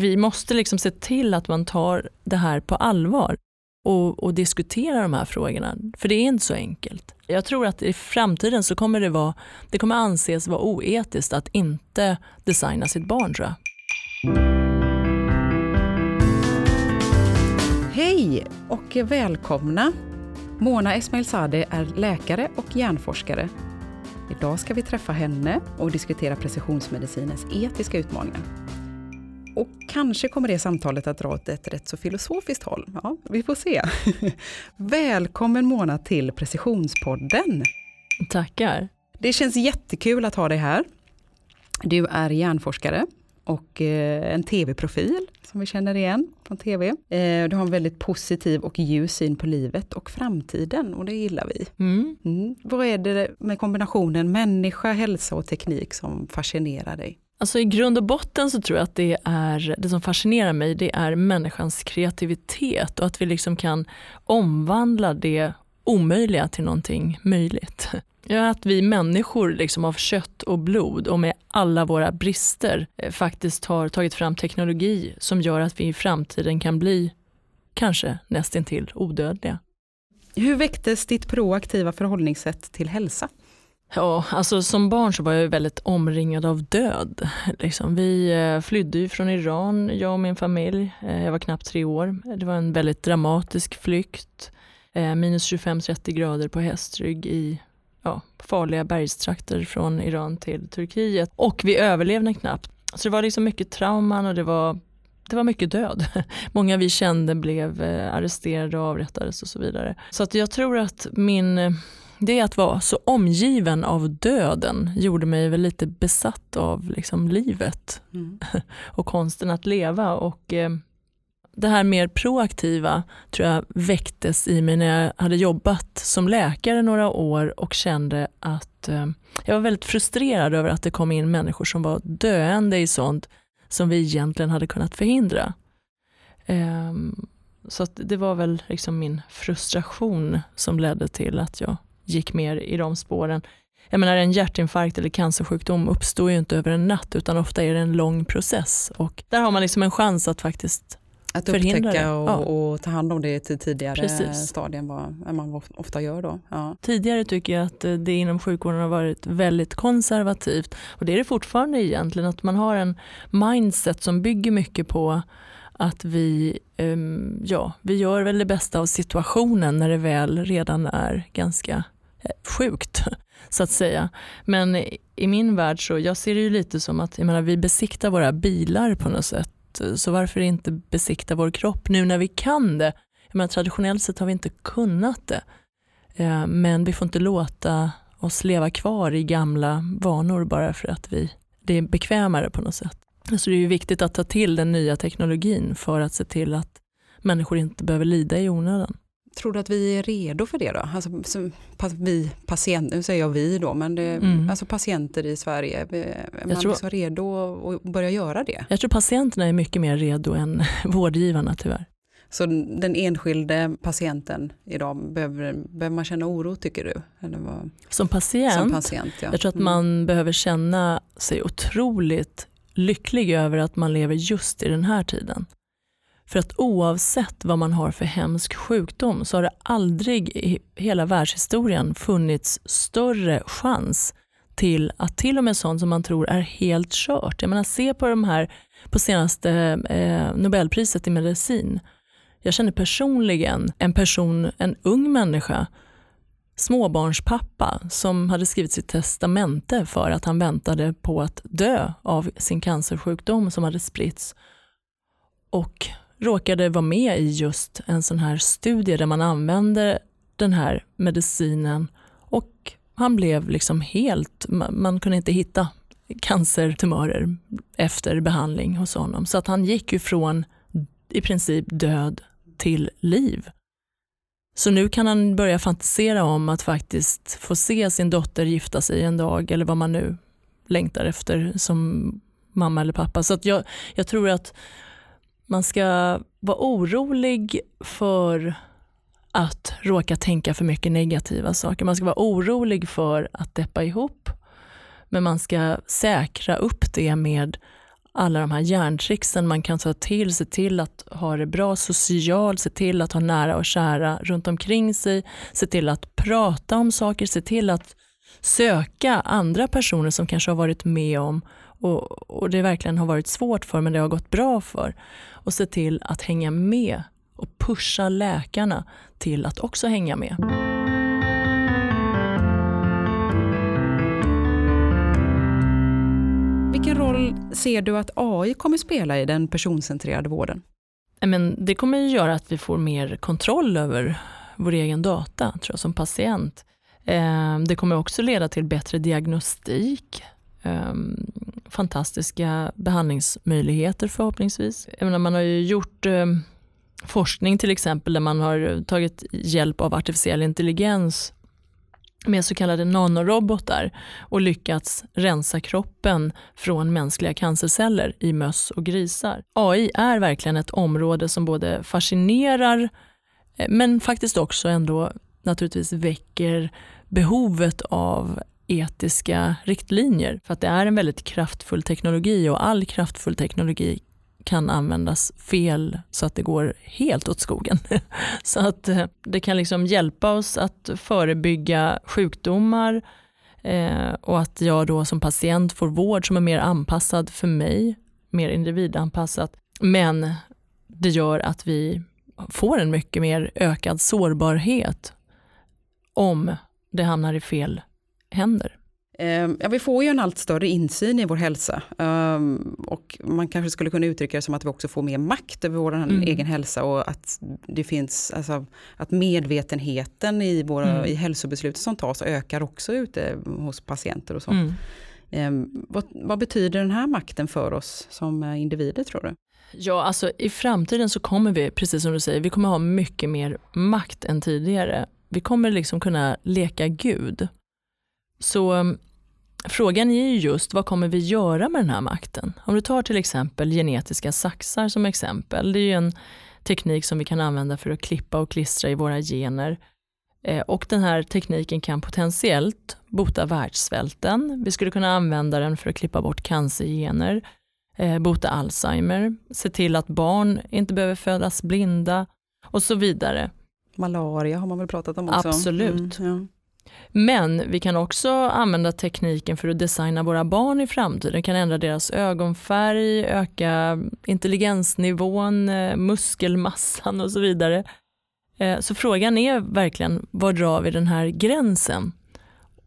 vi måste liksom se till att man tar det här på allvar och, och diskuterar de här frågorna. För det är inte så enkelt. Jag tror att i framtiden så kommer det, vara, det kommer anses vara oetiskt att inte designa sitt barn tror jag. Hej och välkomna! Mona Esmailzadeh är läkare och hjärnforskare. Idag ska vi träffa henne och diskutera precisionsmedicinens etiska utmaningar. Och kanske kommer det samtalet att dra åt ett rätt så filosofiskt håll. Ja, vi får se. Välkommen Mona till Precisionspodden. Tackar. Det känns jättekul att ha dig här. Du är hjärnforskare och eh, en tv-profil som vi känner igen från tv. Eh, du har en väldigt positiv och ljus syn på livet och framtiden och det gillar vi. Mm. Mm. Vad är det med kombinationen människa, hälsa och teknik som fascinerar dig? Alltså I grund och botten så tror jag att det, är, det som fascinerar mig det är människans kreativitet och att vi liksom kan omvandla det omöjliga till någonting möjligt. Ja, att vi människor liksom av kött och blod och med alla våra brister eh, faktiskt har tagit fram teknologi som gör att vi i framtiden kan bli kanske nästintill odödliga. Hur väcktes ditt proaktiva förhållningssätt till hälsa? Ja, alltså som barn så var jag väldigt omringad av död. Liksom, vi eh, flydde ju från Iran, jag och min familj. Eh, jag var knappt tre år. Det var en väldigt dramatisk flykt. Eh, minus 25-30 grader på hästrygg i ja, farliga bergstrakter från Iran till Turkiet. Och vi överlevde knappt. Så det var liksom mycket trauman och det var, det var mycket död. Många vi kände blev arresterade och avrättades och så vidare. Så att jag tror att min det att vara så omgiven av döden gjorde mig väl lite besatt av liksom livet mm. och konsten att leva. Och eh, Det här mer proaktiva tror jag väcktes i mig när jag hade jobbat som läkare några år och kände att eh, jag var väldigt frustrerad över att det kom in människor som var döende i sånt som vi egentligen hade kunnat förhindra. Eh, så det var väl liksom min frustration som ledde till att jag gick mer i de spåren. Jag menar en hjärtinfarkt eller cancersjukdom uppstår ju inte över en natt utan ofta är det en lång process och där har man liksom en chans att faktiskt att upptäcka och, ja. och, ta hand om det till tidigare Precis. stadier än vad man ofta gör då. Ja. Tidigare tycker jag att det inom sjukvården har varit väldigt konservativt och det är det fortfarande egentligen att man har en mindset som bygger mycket på att vi, um, ja, vi gör väl det bästa av situationen när det väl redan är ganska sjukt så att säga. Men i min värld så jag ser det ju lite som att jag menar, vi besiktar våra bilar på något sätt. Så varför inte besikta vår kropp nu när vi kan det? Jag menar, traditionellt sett har vi inte kunnat det. Eh, men vi får inte låta oss leva kvar i gamla vanor bara för att vi, det är bekvämare på något sätt. Så det är viktigt att ta till den nya teknologin för att se till att människor inte behöver lida i onödan. Tror du att vi är redo för det då? Alltså, vi patienter, nu säger jag vi då, men det, mm. alltså patienter i Sverige, är man tror, liksom redo att börja göra det? Jag tror patienterna är mycket mer redo än vårdgivarna tyvärr. Så den enskilde patienten idag, behöver, behöver man känna oro tycker du? Eller vad? Som patient? Som patient ja. Jag tror att mm. man behöver känna sig otroligt lycklig över att man lever just i den här tiden. För att oavsett vad man har för hemsk sjukdom så har det aldrig i hela världshistorien funnits större chans till att till och med sånt som man tror är helt kört. Jag menar, se på de här på senaste eh, Nobelpriset i medicin. Jag känner personligen en person, en ung människa, småbarnspappa som hade skrivit sitt testamente för att han väntade på att dö av sin cancersjukdom som hade spritts. Och råkade vara med i just en sån här studie där man använde den här medicinen och han blev liksom helt, man kunde inte hitta cancertumörer efter behandling hos honom. Så att han gick ju från i princip död till liv. Så nu kan han börja fantisera om att faktiskt få se sin dotter gifta sig en dag eller vad man nu längtar efter som mamma eller pappa. Så att jag, jag tror att man ska vara orolig för att råka tänka för mycket negativa saker. Man ska vara orolig för att deppa ihop. Men man ska säkra upp det med alla de här hjärntricksen man kan ta till, se till att ha det bra socialt, se till att ha nära och kära runt omkring sig, se till att prata om saker, se till att söka andra personer som kanske har varit med om och, och det verkligen har varit svårt för men det har gått bra för. Och se till att hänga med och pusha läkarna till att också hänga med. Vilken roll ser du att AI kommer spela i den personcentrerade vården? Men det kommer att göra att vi får mer kontroll över vår egen data tror jag, som patient. Ehm, det kommer också leda till bättre diagnostik, ehm, fantastiska behandlingsmöjligheter förhoppningsvis. Jag menar, man har ju gjort ehm, forskning till exempel där man har tagit hjälp av artificiell intelligens med så kallade nanorobotar och lyckats rensa kroppen från mänskliga cancerceller i möss och grisar. AI är verkligen ett område som både fascinerar eh, men faktiskt också ändå naturligtvis väcker behovet av etiska riktlinjer. För att det är en väldigt kraftfull teknologi och all kraftfull teknologi kan användas fel så att det går helt åt skogen. så att eh, det kan liksom hjälpa oss att förebygga sjukdomar eh, och att jag då som patient får vård som är mer anpassad för mig, mer individanpassat. Men det gör att vi får en mycket mer ökad sårbarhet om det hamnar i fel händer. Ehm, ja, vi får ju en allt större insyn i vår hälsa. Um, och man kanske skulle kunna uttrycka det som att vi också får mer makt över vår mm. egen hälsa och att det finns, alltså, att medvetenheten i, våra, mm. i hälsobeslut som tas ökar också ute hos patienter och så. Mm. Um, vad, vad, betyder den här makten för oss som individer tror du? Ja, alltså i framtiden så kommer vi, precis som du säger, vi kommer ha mycket mer makt än tidigare. Vi kommer liksom kunna leka Gud. Så um, Frågan är ju just vad kommer vi göra med den här makten? Om du tar till exempel genetiska saxar som exempel. Det är ju en teknik som vi kan använda för att klippa och klistra i våra gener. Eh, och den här tekniken kan potentiellt bota världssvälten. Vi skulle kunna använda den för att klippa bort cancergener, eh, bota Alzheimer, se till att barn inte behöver födas blinda och så vidare. Malaria har man väl pratat om också? Absolut. Mm, ja. Men vi kan också använda tekniken för att designa våra barn i framtiden. Vi kan ändra deras ögonfärg, öka intelligensnivån, eh, muskelmassan och så vidare. Eh, så frågan är verkligen, var drar vi den här gränsen?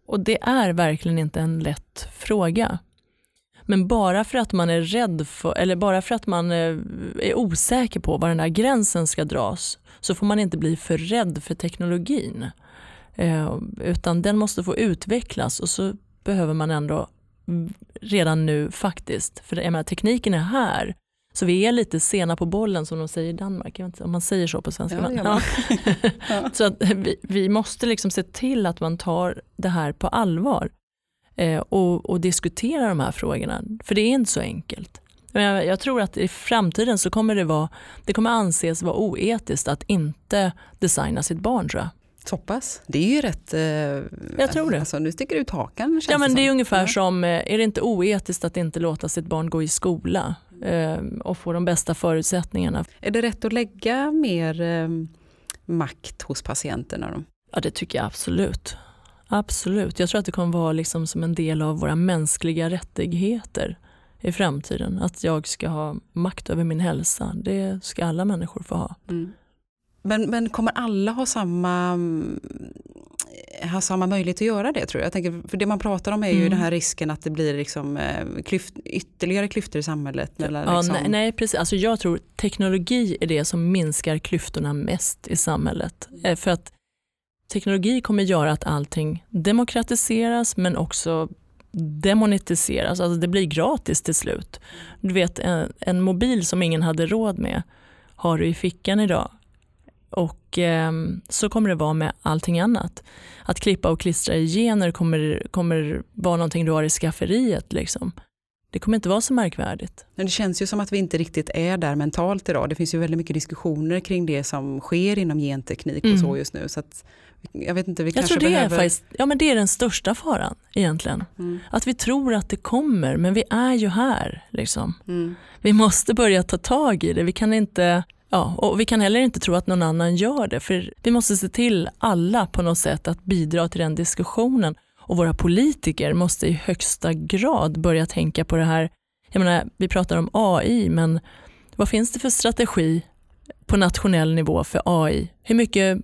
Och det är verkligen inte en lätt fråga. Men bara för att man är rädd för, eller bara för att man eh, är osäker på var den där gränsen ska dras, så får man inte bli för rädd för teknologin. Eh, utan den måste få utvecklas och så behöver man ändå redan nu faktiskt, för jag menar, tekniken är här. Så vi är lite sena på bollen som de säger i Danmark, jag vet inte om man säger så på svenska. Ja, ja. så att vi, vi, måste liksom se till att man tar det här på allvar och, och diskuterar de här frågorna. För det är inte så enkelt. Jag, jag tror att i framtiden så kommer det, vara, det kommer anses vara oetiskt att inte designa sitt barn tror jag. Så pass. Det är ju rätt... Eh, jag tror det. Alltså, nu sticker ut hakan. Ja, men det, det är ungefär som, eh, är det inte oetiskt att inte låta sitt barn gå i skola eh, och få de bästa förutsättningarna? Är det rätt att lägga mer eh, makt hos patienterna? Då? Ja, det tycker jag absolut. Absolut. Jag tror att det kommer vara liksom som en del av våra mänskliga rättigheter i framtiden. Att jag ska ha makt över min hälsa. Det ska alla människor få ha. Mm. Men, men kommer alla ha samma, ha samma möjlighet att göra det tror jag? jag tänker, för det man pratar om är ju mm. den här risken att det blir liksom, eh, klyft, ytterligare klyftor i samhället. Eller ja, liksom. nej, nej, precis. Alltså jag tror teknologi är det som minskar klyftorna mest i samhället. Eh, för att teknologi kommer göra att allting demokratiseras men också demonetiseras, alltså det blir gratis till slut. Du vet en, en mobil som ingen hade råd med har du i fickan idag och eh, så kommer det vara med allting annat. Att klippa och klistra i gener kommer, kommer vara någonting du har i skafferiet. Liksom. Det kommer inte vara så märkvärdigt. Men det känns ju som att vi inte riktigt är där mentalt idag. Det finns ju väldigt mycket diskussioner kring det som sker inom genteknik och så Mm. just nu. Så att, jag vet inte, vi Jag kanske tror det behöver... är, faktiskt, ja, men det är den största faran egentligen. Mm. Att vi tror att det kommer, men vi är ju här. Liksom. Mm. Vi måste börja ta tag i det. Vi kan inte Ja, och vi kan heller inte tro att någon annan gör det, för vi måste se till alla på något sätt att bidra till den diskussionen. Och våra politiker måste i högsta grad börja tänka på det här. Jag menar, vi pratar om AI, men vad finns det för strategi på nationell nivå för AI? Hur mycket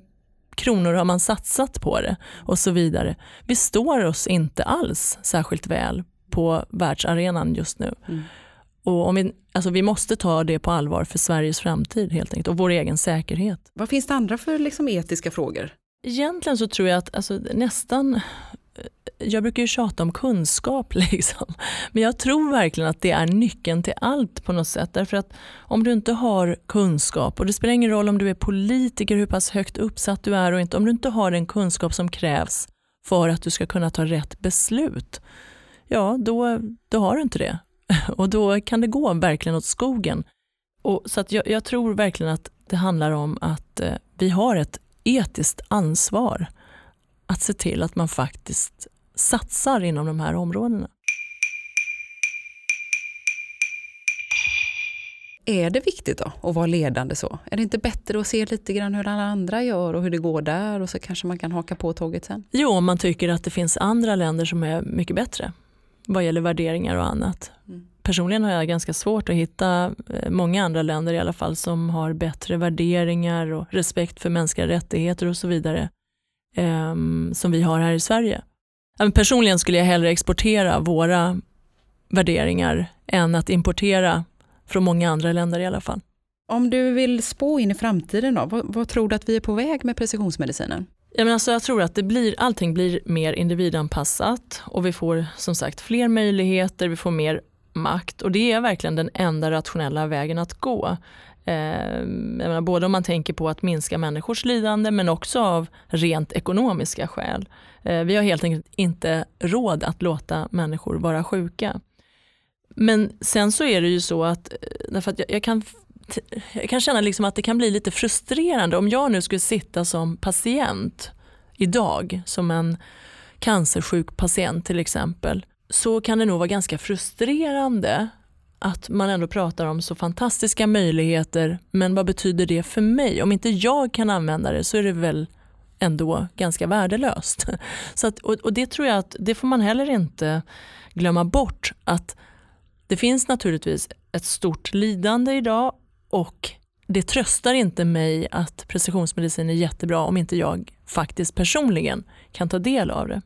kronor har man satsat på det? Och så vidare. Vi står oss inte alls särskilt väl på världsarenan just nu. Mm. Och om vi, alltså vi måste ta det på allvar för Sveriges framtid helt enkelt och vår egen säkerhet. Vad finns det andra för liksom, etiska frågor? Egentligen så tror jag att alltså, nästan, jag brukar ju tjata om kunskap liksom. Men jag tror verkligen att det är nyckeln till allt på något sätt. Därför att om du inte har kunskap och det spelar ingen roll om du är politiker hur pass högt uppsatt du är och inte. Om du inte har den kunskap som krävs för att du ska kunna ta rätt beslut. Ja, då, då har du inte det. Och då kan det gå verkligen åt skogen. Och, så att jag, jag tror verkligen att det handlar om att eh, vi har ett etiskt ansvar att se till att man faktiskt satsar inom de här områdena. Är det viktigt då att vara ledande så? Är det inte bättre att se lite grann hur alla andra gör och hur det går där och så kanske man kan haka på tåget sen? Jo, om man tycker att det finns andra länder som är mycket bättre vad gäller värderingar och annat. Mm. Personligen har jag ganska svårt att hitta eh, många andra länder i alla fall som har bättre värderingar och respekt för mänskliga rättigheter och så vidare ehm, som vi har här i Sverige. Personligen skulle jag hellre exportera våra värderingar än att importera från många andra länder i alla fall. Om du vill spå in i framtiden då, vad, vad tror du att vi är på väg med precisionsmedicinen? Ja, men alltså jag tror att det blir, allting blir mer individanpassat och vi får som sagt fler möjligheter, vi får mer makt och det är verkligen den enda rationella vägen att gå. Eh, menar, både om man tänker på att minska människors lidande men också av rent ekonomiska skäl. Eh, vi har helt enkelt inte råd att låta människor vara sjuka. Men sen så är det ju så att, eh, därför att jag, jag kan jag kan känna liksom att det kan bli lite frustrerande om jag nu skulle sitta som patient idag, som en cancersjuk patient till exempel, så kan det nog vara ganska frustrerande att man ändå pratar om så fantastiska möjligheter, men vad betyder det för mig? Om inte jag kan använda det så är det väl ändå ganska värdelöst. Så att, och, och det tror jag att det får man heller inte glömma bort att det finns naturligtvis ett stort lidande idag och det tröstar inte mig att precisionsmedicin är jättebra om inte jag faktiskt personligen kan ta del av det.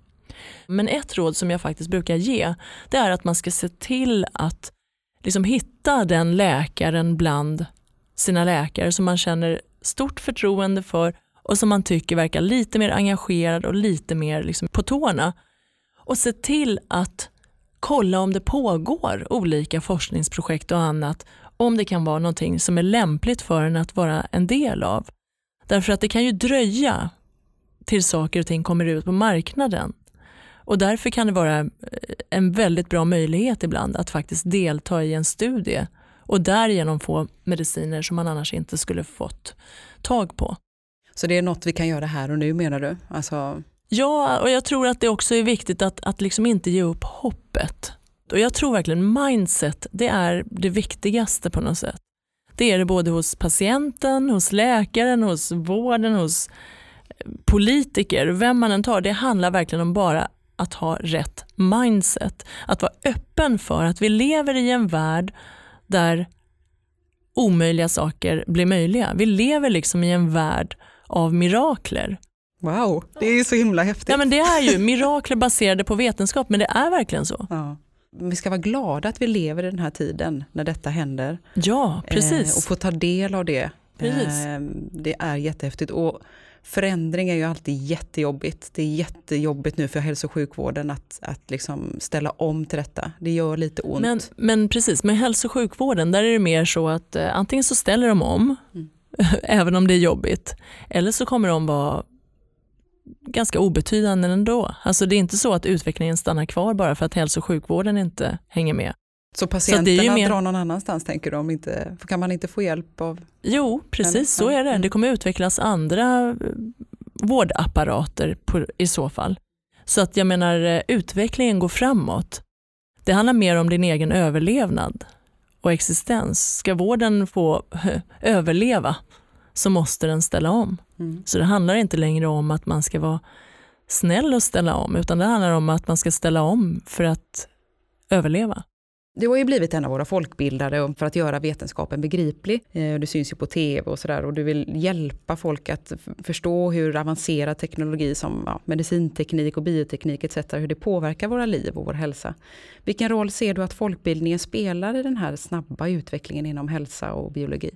Men ett råd som jag faktiskt brukar ge det är att man ska se till att liksom hitta den läkaren bland sina läkare som man känner stort förtroende för och som man tycker verkar lite mer engagerad och lite mer liksom på tårna. Och se till att kolla om det pågår olika forskningsprojekt och annat om det kan vara någonting som är lämpligt för en att vara en del av. Därför att det kan ju dröja till saker och ting kommer ut på marknaden. Och därför kan det vara en väldigt bra möjlighet ibland att faktiskt delta i en studie och därigenom få mediciner som man annars inte skulle fått tag på. Så det är något vi kan göra här och nu menar du? Alltså... Ja, och jag tror att det också är viktigt att, att liksom inte ge upp hoppet. Och jag tror verkligen mindset, det är det viktigaste på något sätt. Det är det både hos patienten, hos läkaren, hos vården, hos politiker, vem man än tar. Det handlar verkligen om bara att ha rätt mindset. Att vara öppen för att vi lever i en värld där omöjliga saker blir möjliga. Vi lever liksom i en värld av mirakler. Wow, det är ju så himla häftigt. Ja, men det är ju mirakler baserade på vetenskap, men det är verkligen så. Ja. Vi ska vara glada att vi lever i den här tiden när detta händer. Ja, precis. Eh, och få ta del av det. Precis. Eh, det är jättehäftigt. Och förändring är ju alltid jättejobbigt. Det är jättejobbigt nu för hälso och sjukvården att, att liksom ställa om till detta. Det gör lite ont. Men, men precis, med hälso och sjukvården där är det mer så att eh, antingen så ställer de om, Mm. även om det är jobbigt, eller så kommer de vara ganska obetydande ändå. Alltså det är inte så att utvecklingen stannar kvar bara för att hälso och sjukvården inte hänger med. Så patienterna så mer... drar någon annanstans tänker du? Om inte, kan man inte få hjälp av? Jo, precis så är det. Det mm. kommer utvecklas andra eh, vårdapparater på, i så fall. Så att jag menar, eh, utvecklingen går framåt. Det handlar mer om din egen överlevnad och existens. Ska vården få överleva så måste den ställa om. Mm. Så det handlar inte längre om att man ska vara snäll och ställa om, utan det handlar om att man ska ställa om för att överleva. Du har ju blivit en av våra folkbildare för att göra vetenskapen begriplig. Eh, du syns ju på tv och sådär och du vill hjälpa folk att förstå hur avancerad teknologi som ja, medicinteknik och bioteknik etc. hur det påverkar våra liv och vår hälsa. Vilken roll ser du att folkbildningen spelar i den här snabba utvecklingen inom hälsa och biologi?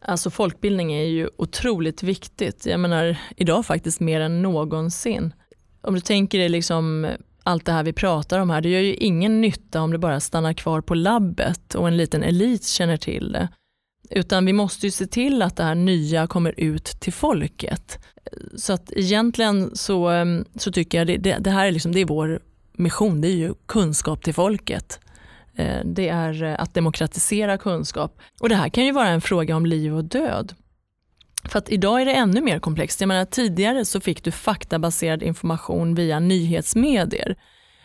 Alltså folkbildning är ju otroligt viktigt. Jag menar idag faktiskt mer än någonsin. Om du tänker dig liksom allt det här vi pratar om här, det gör ju ingen nytta om det bara stannar kvar på labbet och en liten elit känner till det. Utan vi måste ju se till att det här nya kommer ut till folket. Så att egentligen så, eh, så tycker jag det, det, det här är, liksom, det är vår mission, det är ju kunskap till folket. Eh, det är eh, att demokratisera kunskap. Och det här kan ju vara en fråga om liv och död. För att idag är det ännu mer komplext. Jag menar, tidigare så fick du faktabaserad information via nyhetsmedier.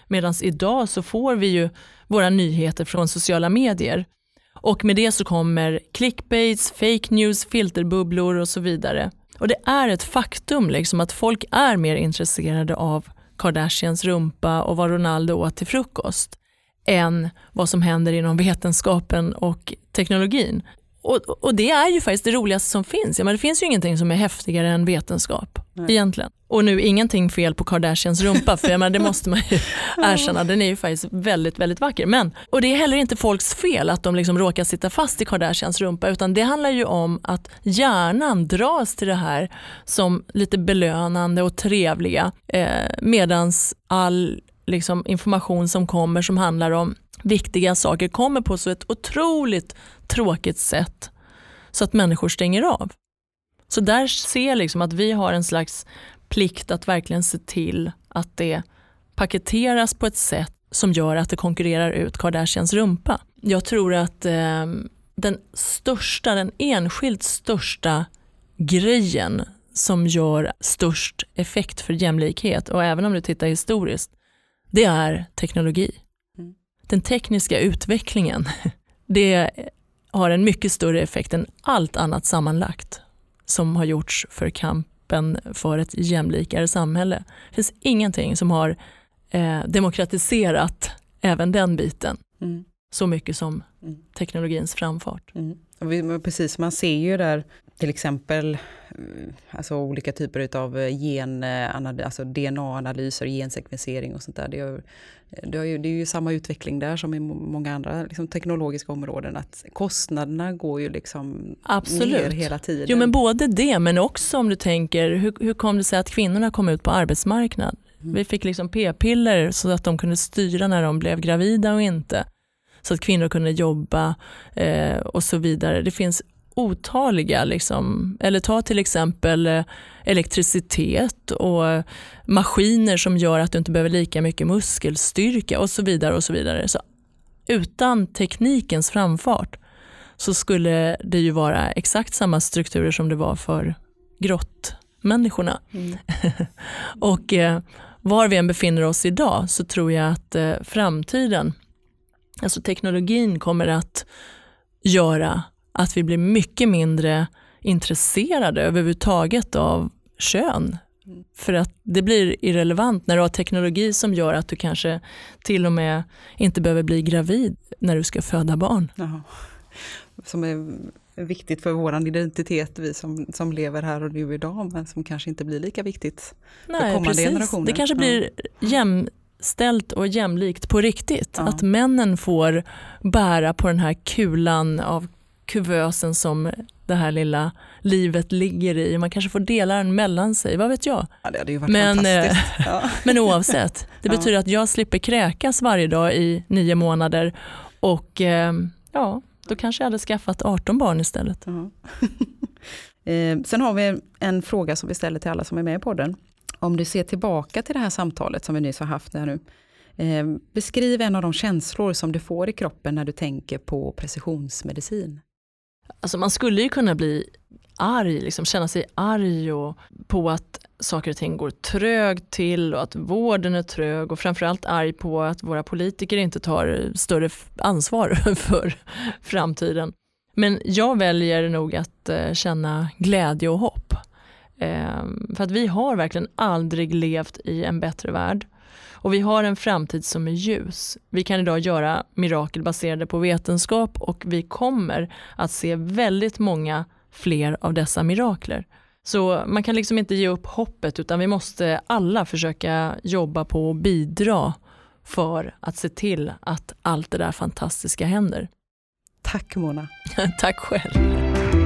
Medan idag så får vi ju våra nyheter från sociala medier. Och med det så kommer clickbaits, fake news, filterbubblor och så vidare. Och det är ett faktum liksom att folk är mer intresserade av Kardashians rumpa och vad Ronaldo åt till frukost än vad som händer inom vetenskapen och teknologin. Och, och, det är ju faktiskt det roligaste som finns. Ja, men det finns ju ingenting som är häftigare än vetenskap. Nej. egentligen. Och nu ingenting fel på Kardashians rumpa, för jag menar, det måste man ju erkänna. Den är ju faktiskt väldigt, väldigt vacker. Men, och det är heller inte folks fel att de liksom råkar sitta fast i Kardashians rumpa, utan det handlar ju om att hjärnan dras till det här som lite belönande och trevliga, eh, medans all liksom, information som kommer som handlar om viktiga saker kommer på så ett otroligt tråkigt sätt så att människor stänger av. Så där ser jag liksom att vi har en slags plikt att verkligen se till att det paketeras på ett sätt som gör att det konkurrerar ut Kardashians rumpa. Jag tror att eh, den största, den enskilt största grejen som gör störst effekt för jämlikhet och även om du tittar historiskt, det är teknologi. Den tekniska utvecklingen, det har en mycket större effekt än allt annat sammanlagt som har gjorts för kampen för ett jämlikare samhälle. Det finns ingenting som har eh, demokratiserat även den biten mm. så mycket som mm. teknologins framfart. Mm. Precis, man ser ju där till exempel eh, alltså olika typer av eh, gen, alltså DNA-analyser, gensekvensering och sånt där. Det är, det, är ju, det är ju samma utveckling där som i många andra liksom, teknologiska områden. Att kostnaderna går ju liksom Absolut. ner hela tiden. Jo men både det men också om du tänker hur, hur kom det sig att kvinnorna kom ut på arbetsmarknaden? Mm. Vi fick liksom p-piller så att de kunde styra när de blev gravida och inte. Så att kvinnor kunde jobba eh, och så vidare. Det finns otaliga, liksom, eller ta till exempel eh, elektricitet och maskiner som gör att du inte behöver lika mycket muskelstyrka och så vidare. och så vidare. Så utan teknikens framfart så skulle det ju vara exakt samma strukturer som det var för grottmänniskorna. Mm. och eh, var vi än befinner oss idag så tror jag att eh, framtiden, alltså teknologin kommer att göra att vi blir mycket mindre intresserade överhuvudtaget av kön. För att det blir irrelevant när du har teknologi som gör att du kanske till och med inte behöver bli gravid när du ska föda barn. Jaha. Som är viktigt för vår identitet, vi som, som lever här och nu idag, men som kanske inte blir lika viktigt Nej, för kommande precis. generationer. Det kanske blir jämställt och jämlikt på riktigt. Ja. Att männen får bära på den här kulan av kuvösen som det här lilla livet ligger i. Man kanske får dela den mellan sig, vad vet jag. Ja, det hade ju varit men, eh, ja. men oavsett, det betyder ja. att jag slipper kräkas varje dag i nio månader och eh, ja, då kanske jag hade skaffat 18 barn istället. eh, sen har vi en fråga som vi ställer till alla som är med i podden. Om du ser tillbaka till det här samtalet som vi nyss har haft här nu. Beskriv en av de känslor som du får i kroppen när du tänker på precisionsmedicin. Alltså man skulle ju kunna bli arg, liksom känna sig arg och på att saker och ting går trögt till och att vården är trög och framförallt arg på att våra politiker inte tar större ansvar för framtiden. Men jag väljer nog att eh, känna glädje och hopp. Ehm, för att vi har verkligen aldrig levt i en bättre värld. Och vi har en framtid som är ljus. Vi kan idag göra mirakel baserade på vetenskap och vi kommer att se väldigt många fler av dessa mirakler. Så man kan liksom inte ge upp hoppet utan vi måste alla försöka jobba på och bidra för att se till att allt det där fantastiska händer. Tack Mona. Tack själv.